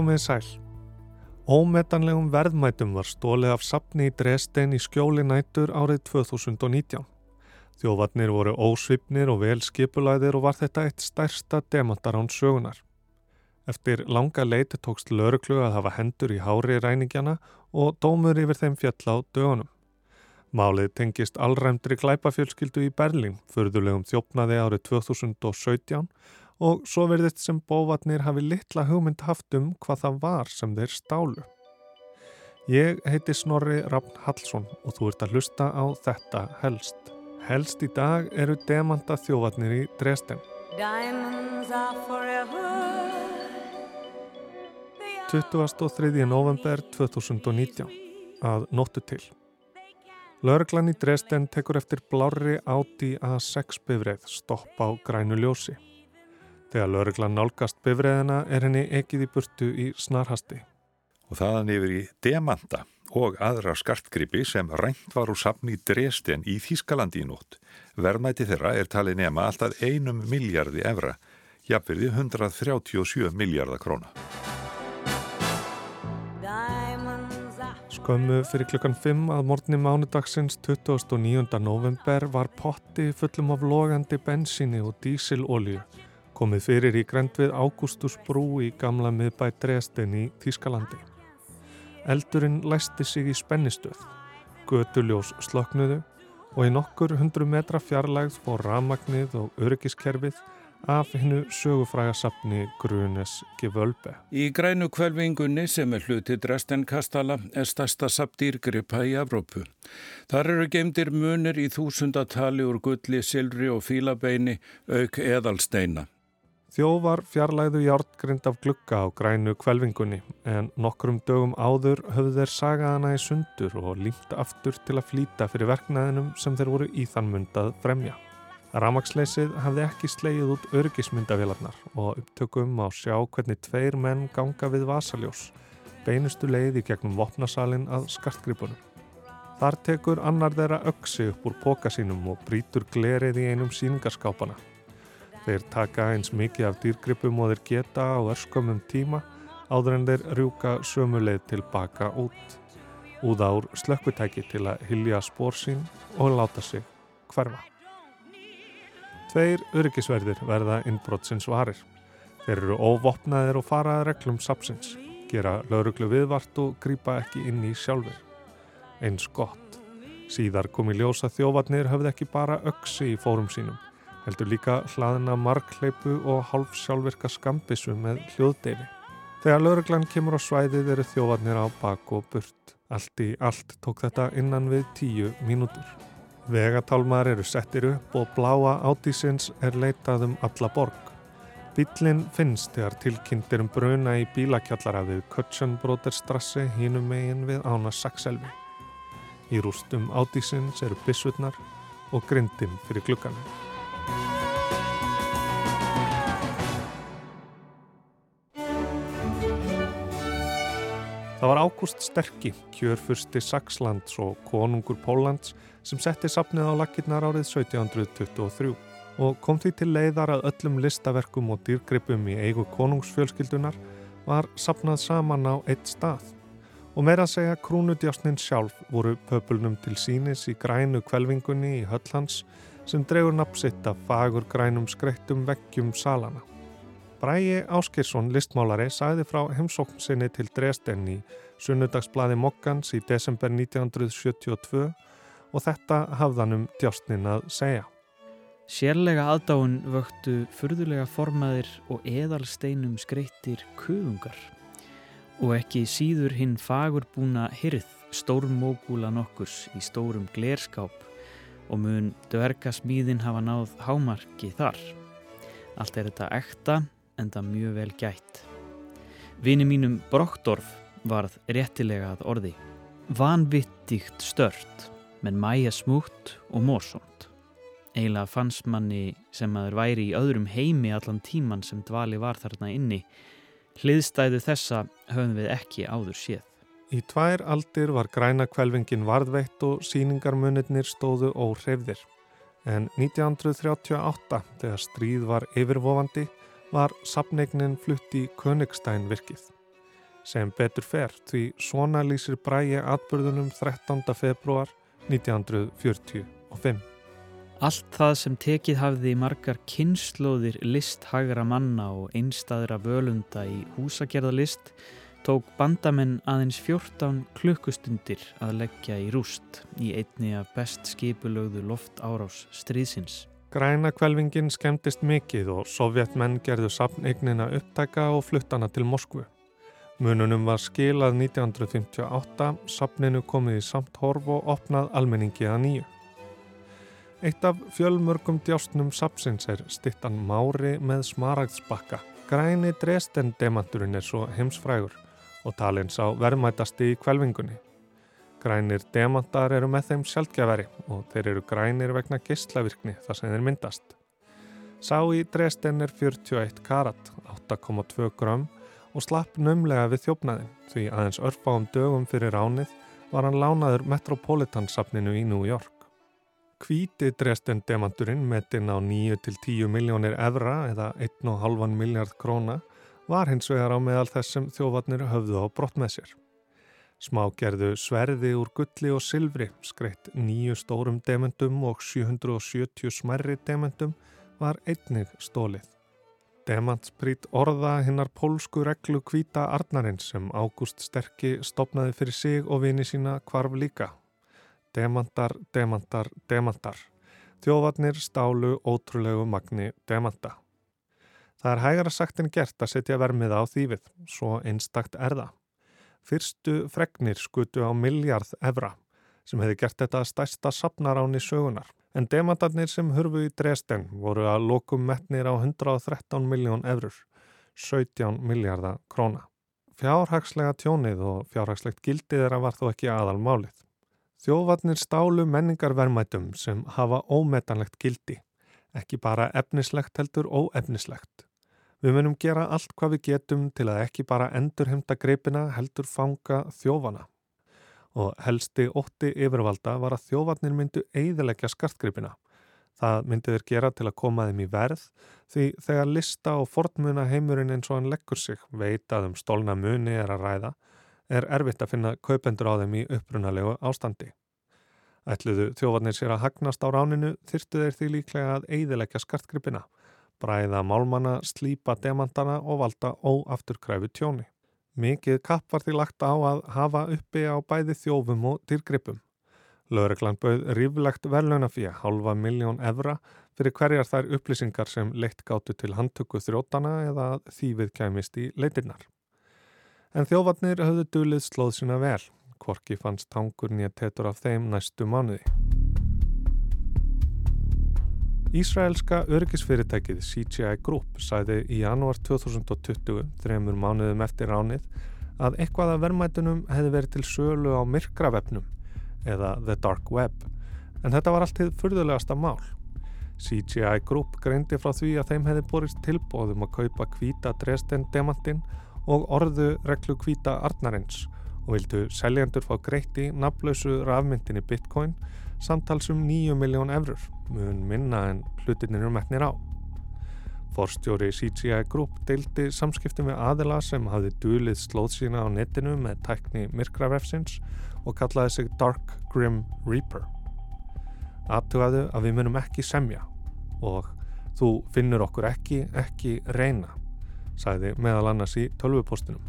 Komið sæl. Ómetanlegum verðmætum var stólið af sapni í Dresden í skjóli nætur árið 2019. Þjóðvarnir voru ósvipnir og vel skipulæðir og var þetta eitt stærsta demantarán sögunar. Eftir langa leiti tókst lauruklu að hafa hendur í hári ræningjana og dómur yfir þeim fjall á dögunum. Málið tengist allræmdri glæpafjölskyldu í Berlín, förðulegum þjófnaði árið 2017 og svo verðist sem bóvatnir hafi litla hugmynd haft um hvað það var sem þeir stálu. Ég heiti Snorri Rafn Hallsson og þú ert að hlusta á þetta helst. Helst í dag eru demanta þjóvatnir í Dresden. 23. november 2019 að nóttu til. Lörglan í Dresden tekur eftir blári áti A6 bifreið stopp á grænu ljósi. Þegar lauruglan nálgast bifræðina er henni ekkið í burtu í snarhasti. Og þaðan yfir í Demanta og aðra skartgripi sem rænt var úr safni Dresden í Þískalandi í nótt. Verðmæti þeirra er talið nema alltaf einum miljardi evra, jafnverði 137 miljardar króna. Skömmu fyrir klukkan 5 að morgni mánudagsins 29. november var potti fullum af logandi bensíni og dísilolju komið fyrir í grend við Ágústusbrú í gamla miðbæ Dresden í Þískalandi. Eldurinn læsti sig í spennistöð, götuljós sloknuðu og í nokkur hundru metra fjarlægð fór ramagnið og öryggiskerfið af hennu sögufræga sapni Grunes Gevölbe. Í grænu kvelvingunni sem er hluti Dresden Kastala er stærsta sapdýrgripa í Evrópu. Þar eru gemdir munir í þúsundatali úr gulli, silri og fílabeini auk eðalsteina. Þjóvar fjarlæðu hjártgrind af glugga á grænu kvelvingunni en nokkrum dögum áður höfðu þeir sagaðana í sundur og límt aftur til að flýta fyrir verknæðinum sem þeir voru í þann mundað fremja. Ramagsleysið hafði ekki slegið út örgismyndavélarnar og upptökum á sjá hvernig tveir menn ganga við vasaljós, beinustu leiði gegnum vopnasalinn að skartgripunum. Þar tekur annar þeirra öksi upp úr póka sínum og brítur glerið í einum síningarskápana. Þeir taka eins mikið af dýrgripum og þeir geta á örskumum tíma áður en þeir rjúka sömuleið tilbaka út. Úða úr slökkutæki til að hilja spór sín og láta sig hverfa. Tveir öryggisverðir verða innbrottsins varir. Þeir eru óvopnaðir og faraða reglum sapsins, gera lauruglu viðvart og grýpa ekki inn í sjálfur. Eins gott. Síðar kom í ljósa þjóvarnir höfð ekki bara öksi í fórum sínum heldur líka hlaðina markleipu og hálf sjálfvirka skambissu með hljóðdeifi. Þegar lauruglan kemur á svæðið eru þjóvarnir á bak og burt. Allt í allt tók þetta innan við tíu mínútur. Vegatálmar eru settir upp og bláa átísins er leitað um alla borg. Bílinn finnst þegar tilkynntir um bruna í bílakjallara við Kötsenbróterstrassi hínum megin við ána Sakselvi. Í rústum átísins eru bissutnar og grindin fyrir glukkanum. Það var Ágúst Sterki, kjörfursti Saxlands og konungur Póllands sem setti sapnið á lakirnar árið 1723 og kom því til leiðar að öllum listaverkum og dýrgripum í eigu konungsfjölskyldunar var sapnað saman á eitt stað. Og meira að segja krúnudjásnin sjálf voru pöpulnum til sínis í grænu kvelvingunni í Höllhans sem dregur napsitt af fagur grænum skreittum veggjum salana. Bræi Áskirsson, listmálari, sæði frá heimsókn sinni til Dresden í sunnudagsblaði Mokkans í desember 1972 og þetta hafðanum djásnin að segja. Sérlega aðdáinn vöktu furðulega formaðir og eðalsteinum skreittir kuðungar og ekki síður hinn fagurbúna hyrð stórmógúla nokkurs í stórum glerskáp og mun dvergasmíðin hafa náð hámarki þar. Allt er þetta ekta en það mjög vel gætt. Vini mínum Brokkdorf varð réttilega að orði. Vanvittíkt stört, menn mæja smúkt og mórsónt. Eiginlega fannst manni sem aður væri í öðrum heimi allan tíman sem dvali var þarna inni. Hliðstæðu þessa höfum við ekki áður séð. Í tvær aldir var græna kvelvingin varðveitt og síningarmunirnir stóðu óhreyfðir. En 1938, þegar stríð var yfirvofandi, var sapneignin flutt í Königstein virkið. sem betur fer því svona lýsir bræi atbyrðunum 13. februar 1945. Allt það sem tekið hafði margar kynnslóðir listhagra manna og einstaðra völunda í húsagerðalist tók bandamenn aðeins 14 klukkustundir að leggja í rúst í einni af best skipulögðu loft árás stríðsins. Græna kvelvingin skemmtist mikið og sovjetmenn gerðu sapneignina upptæka og fluttana til Moskvu. Mununum var skilað 1958, sapninu komið í samt horf og opnað almenningi að nýju. Eitt af fjölmörgum djásnum sapsins er stittan Mári með smaragdsbakka. Græni Dresden demanturinn er svo heimsfrægur og talins á verðmætasti í kvelvingunni. Grænir demantar eru með þeim sjálfgjafari og þeir eru grænir vegna geyslavirkni þar sem þeir myndast. Sá í Dresden er 41 karat, 8,2 gram og slapp nömlega við þjófnaðin því aðeins örfáum dögum fyrir ránið var hann lánaður Metropolitan-sapninu í New York. Kvíti Dresden demanturinn metinn á 9-10 miljónir evra eða 1,5 miljard króna var hins vegar á meðal þessum þjófarnir höfðu á brott með sér. Smágerðu sverði úr gulli og silfri, skreitt nýju stórum demendum og 770 smerri demendum var einnig stólið. Demantsprít orða hinnar pólsku reglu kvíta Arnarinn sem Ágúst Sterki stopnaði fyrir sig og vini sína kvarf líka demantar, demantar, demantar. Þjóðvarnir stálu ótrúlegu magni demanta. Það er hægara sagt en gert að setja vermið á þýfið, svo einstakt er það. Fyrstu fregnir skutu á miljard evra sem hefði gert þetta stærsta sapnaráni sögunar. En demantarnir sem hurfu í Dresden voru að lokum metnir á 113 miljón eurur, 17 miljardar króna. Fjárhagslega tjónið og fjárhagslegt gildið þeirra var þó ekki aðal málið. Þjóðvarnir stálu menningarvermætum sem hafa ómetanlegt gildi, ekki bara efnislegt heldur óefnislegt. Við munum gera allt hvað við getum til að ekki bara endurhemta greipina heldur fanga þjófana. Og helsti ótti yfirvalda var að þjófarnir myndu eiðilegja skartgreipina. Það myndi þeir gera til að koma þeim í verð því þegar lista og fornmuna heimurinn eins og hann leggur sig veit að um stólna muni er að ræða er erfitt að finna kaupendur á þeim í upprunalegu ástandi. Ætluðu þjófarnir sér að hagnast á ráninu þyrtu þeir því líklega að eiðilegja skartgripina, bræða málmanna, slípa demantana og valda óafturkræfu tjóni. Mikið kapp var því lagt á að hafa uppi á bæði þjófum og dýrgripum. Lögreglan bauð ríflegt verðlaunafíja, halva miljón evra, fyrir hverjar þær upplýsingar sem leitt gáttu til handtöku þrótana eða þývið kæmist í leitinnar. En þjófarnir höfðu dulið slóð sína vel. Kvorki fannst tangur nýja tetur af þeim næstu mánuði. Ísraelska örgisfyrirtækið CGI Group sæði í janúar 2020, þremur mánuðum eftir ránið, að eitthvað af verðmætunum hefði verið til sölu á myrkravefnum eða The Dark Web. En þetta var alltið fyrðulegasta mál. CGI Group greindi frá því að þeim hefði borist tilbóðum að kaupa kvíta Dresden demantinn og orðu reglu kvíta Arnarins og vildu seljandur fá greitt í naflausu rafmyndinni Bitcoin samtalsum 9 miljón eurur, mun minna en hlutinir um etnir á. Forstjóri CGI Group deildi samskiptum við aðila sem hafði dulið slóð sína á netinu með tækni myrkrafrefsins og kallaði sig Dark Grim Reaper. Aðtugaðu að við munum ekki semja og þú finnur okkur ekki, ekki reyna sæði meðal annars í tölvupostinum.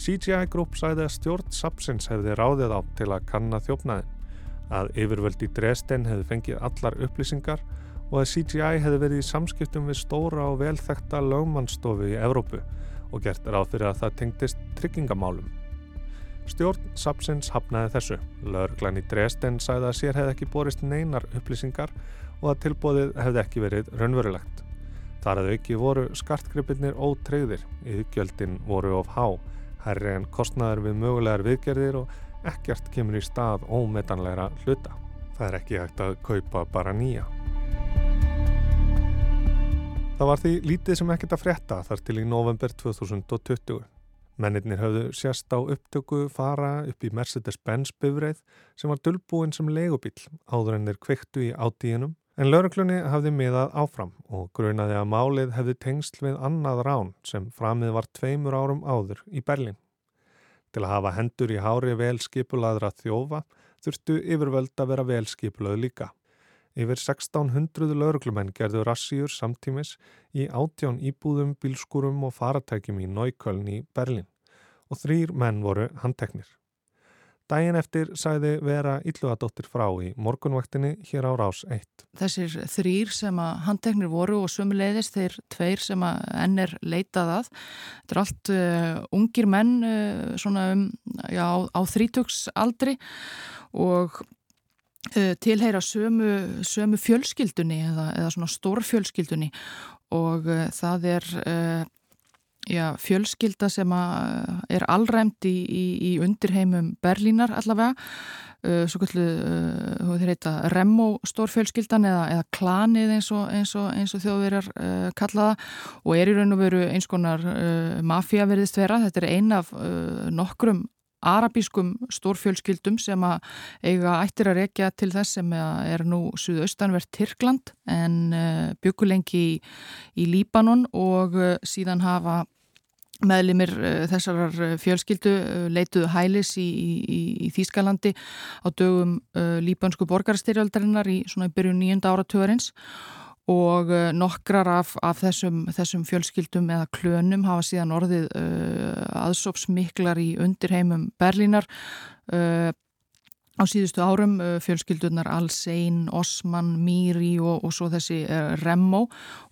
CGI Group sæði að stjórn Sapsins hefði ráðið á til að kanna þjófnaðin, að yfirvöld í Dresden hefði fengið allar upplýsingar og að CGI hefði verið í samskiptum við stóra og velþekta lögmannstofu í Evrópu og gert ráð fyrir að það tengdist tryggingamálum. Stjórn Sapsins hafnaði þessu. Lörglan í Dresden sæði að sér hefði ekki borist neinar upplýsingar og að tilbóðið hefði ekki verið raunverulegt. Þar að auki voru skartgripirnir ótreyðir, yðgjöldin voru of há, herri en kostnaður við mögulegar viðgerðir og ekkert kemur í stað ómetanlegra hluta. Það er ekki hægt að kaupa bara nýja. Það var því lítið sem ekkert að frétta þar til í november 2020. Mennirnir höfðu sérst á upptöku fara upp í Mercedes-Benz bifreið sem var dullbúinn sem legubíl áður en þeir kveiktu í átíðinum En lauruglunni hafði miðað áfram og grunaði að málið hefði tengsl við annað rán sem framið var tveimur árum áður í Berlin. Til að hafa hendur í hári vel skipulaðra þjófa þurftu yfirvöld að vera vel skipulað líka. Yfir 1600 lauruglumenn gerðu rassíur samtímis í átján íbúðum, bílskúrum og faratækjum í Nájköln í Berlin og þrýr menn voru handteknir. Dægin eftir sæði vera Ylluadóttir frá í morgunvaktinni hér á Rás 1. Þessir þrýr sem að handteknir voru og sumuleiðis þeir tveir sem að enn er leitað að. Þetta er allt uh, ungir menn uh, svona um, já, á, þrítöksaldri og uh, tilheyra sömu, sömu fjölskyldunni eða, eða svona stórfjölskyldunni og það er já, fjölskylda sem er allræmt í, í, í undirheimum Berlínar allavega svo kallu, þú veit þetta Remmo stórfjölskyldan eða, eða klanið eins og, og, og þjóðverjar uh, kallaða og er í raun og veru eins konar uh, mafía verðist vera, þetta er ein af uh, nokkrum arabískum stórfjölskyldum sem að eiga ættir að rekja til þess sem er nú suðaustanvert Tyrkland en uh, byggulengi í, í Líbanon og uh, síðan hafa meðlimir uh, þessar fjölskyldu leituðu hælis í, í, í Þýskalandi á dögum líbansku borgarstyrjaldarinnar í svona í byrjun nýjunda áratöðarins og uh, nokkrar af, af þessum, þessum fjölskyldum eða klönum hafa síðan orðið uh, aðsópsmiklar í undirheimum Berlínar. Uh, á síðustu árum uh, fjölskyldunar Alsein, Osman, Miri og, og svo þessi uh, Remmo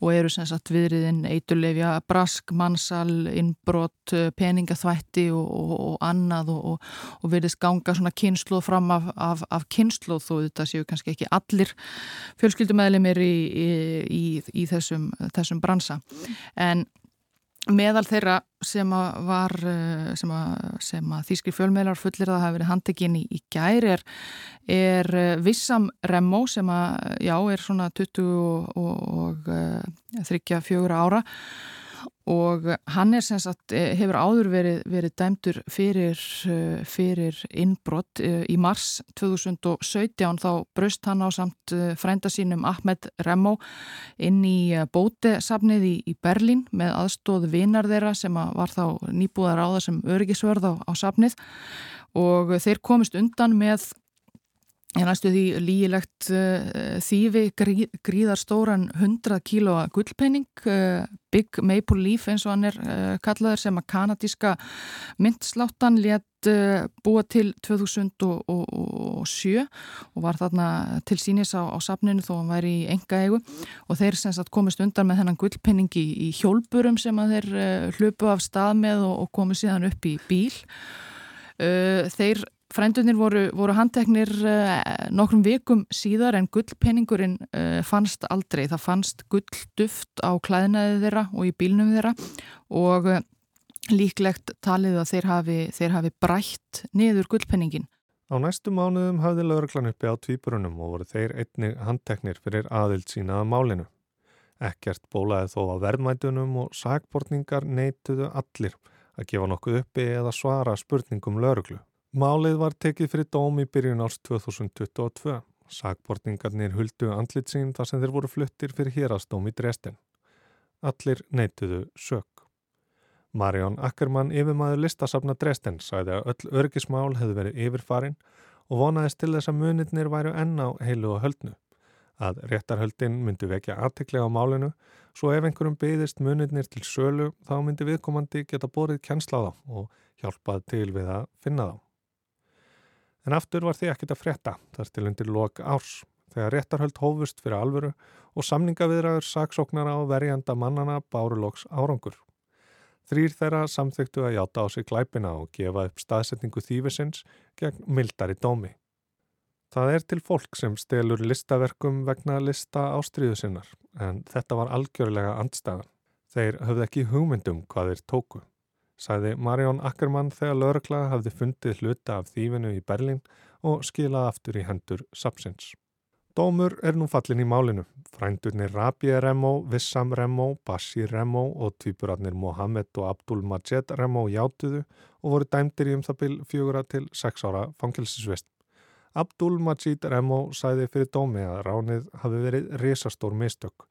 og eru sem sagt viðriðin eiturlefja brask, mannsal, innbrott, uh, peningaþvætti og, og, og annað og verðist ganga svona kynsluð fram af, af, af kynsluð þó þetta séu kannski ekki allir fjölskyldumæðlimir í, í, í, í þessum, þessum bransa. En meðal þeirra sem að var eh, sem að, að þýskri fjölmeilar fullir að hafa verið handekinn í, í gæri er, er eh, Vissam Remmo sem að já er svona 20 og, og, og 34 eh, ára og hann er sem sagt, eh, hefur áður verið, verið dæmdur fyrir, eh, fyrir innbrott eh, í mars 2017 þá braust hann á samt frænda sínum Ahmed Remmo inn í bótesafnið í, í Berlín með aðstóð vinar þeirra sem var þá nýbúðar á það sem örgisvörð á, á safnið. Og þeir komist undan með Ég næstu því lígilegt uh, þýfi grí, gríðar stóran 100 kílóa gullpenning, uh, Big Maple Leaf eins og hann er uh, kallaður sem að kanadíska myndsláttan létt búa til 2007 og var þarna til sínis á, á safninu þó hann væri í enga eigu og þeir komist undan með þennan gullpenning í, í hjólpurum sem að þeir hlupu af stað með og, og komið síðan upp í bíl. Þeir Frændunir voru, voru handteknir uh, nokkrum vikum síðar en gullpenningurinn uh, fannst aldrei. Það fannst gullduft á klæðinaði þeirra og í bílnum þeirra og uh, líklegt talið að þeir hafi, þeir hafi brætt niður gullpenningin. Á næstu mánuðum hafði lauruglan uppi á tvíburunum og voru þeir einni handteknir fyrir aðild sína að málinu. Ekkert bólaði þó á verðmætunum og sagbortningar neituðu allir að gefa nokkuð uppi eða svara spurningum lauruglu. Málið var tekið fyrir dóm í byrjun árs 2022. Sagbortningarnir huldu andlit sín þar sem þeir voru fluttir fyrir hérastóm í Dresden. Allir neituðu sök. Marjón Ackermann, yfirmaður listasafna Dresden, sæði að öll örgismál hefði verið yfirfarin og vonaðist til þess að munirnir væru enn á heilu og höldnu. Að réttarhöldin myndi vekja aðtiklega á málinu, svo ef einhverjum byggðist munirnir til sölu þá myndi viðkomandi geta borið kjensla á þá og hjálpað til við að finna þá. En aftur var því ekkit að frétta þar til undir lok árs þegar réttarhöld hófust fyrir alvöru og samningaviðraður saksóknara á verjanda mannana báruloks árangur. Þrýr þeirra samþyktu að játa á sig glæpina og gefa upp staðsetningu þýfisins gegn mildari dómi. Það er til fólk sem stelur listaverkum vegna lista ástriðu sinnar en þetta var algjörlega andstæðan. Þeir höfðu ekki hugmyndum hvað þeir tóku sæði Marjón Ackermann þegar laurugla hafði fundið hluta af þývinu í Berlín og skilað aftur í hendur sapsins. Dómur er nú fallin í málinu. Frændurnir Rabi Remo, Vissam Remo, Bashir Remo og tvíburarnir Mohamed og Abdul Majed Remo játuðu og voru dæmdir í um það byl fjögura til sex ára fangilsisvist. Abdul Majid Remo sæði fyrir dómi að ránið hafi verið risastór mistök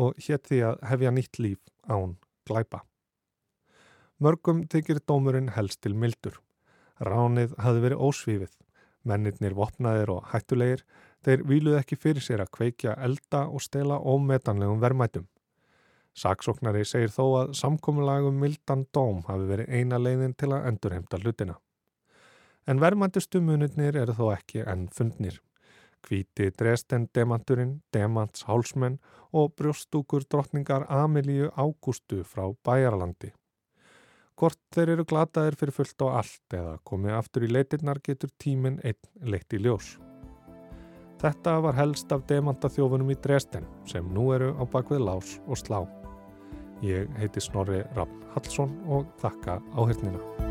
og hétt því að hefja nýtt líf án glæpa. Mörgum þykir dómurinn helst til mildur. Ránið hafi verið ósvífið. Mennirnir vopnaðir og hættulegir, þeir viluð ekki fyrir sér að kveikja elda og stela ómetanlegum vermætum. Saksóknari segir þó að samkominnlagum mildan dóm hafi verið eina leiðin til að endurheimta hlutina. En vermæntustu munirnir eru þó ekki enn fundnir. Kvíti Dresden demanturinn, demants hálsmenn og brjóstúkur drottningar Amelíu Ágústu frá Bæjarlandi. Hvort þeir eru glataðir fyrir fullt og allt eða komið aftur í leitirnar getur tíminn einn leitt í ljós. Þetta var helst af demantaþjófunum í Dresden sem nú eru á bakvið lás og slá. Ég heiti Snorri Raffn Hallsson og þakka áhengina.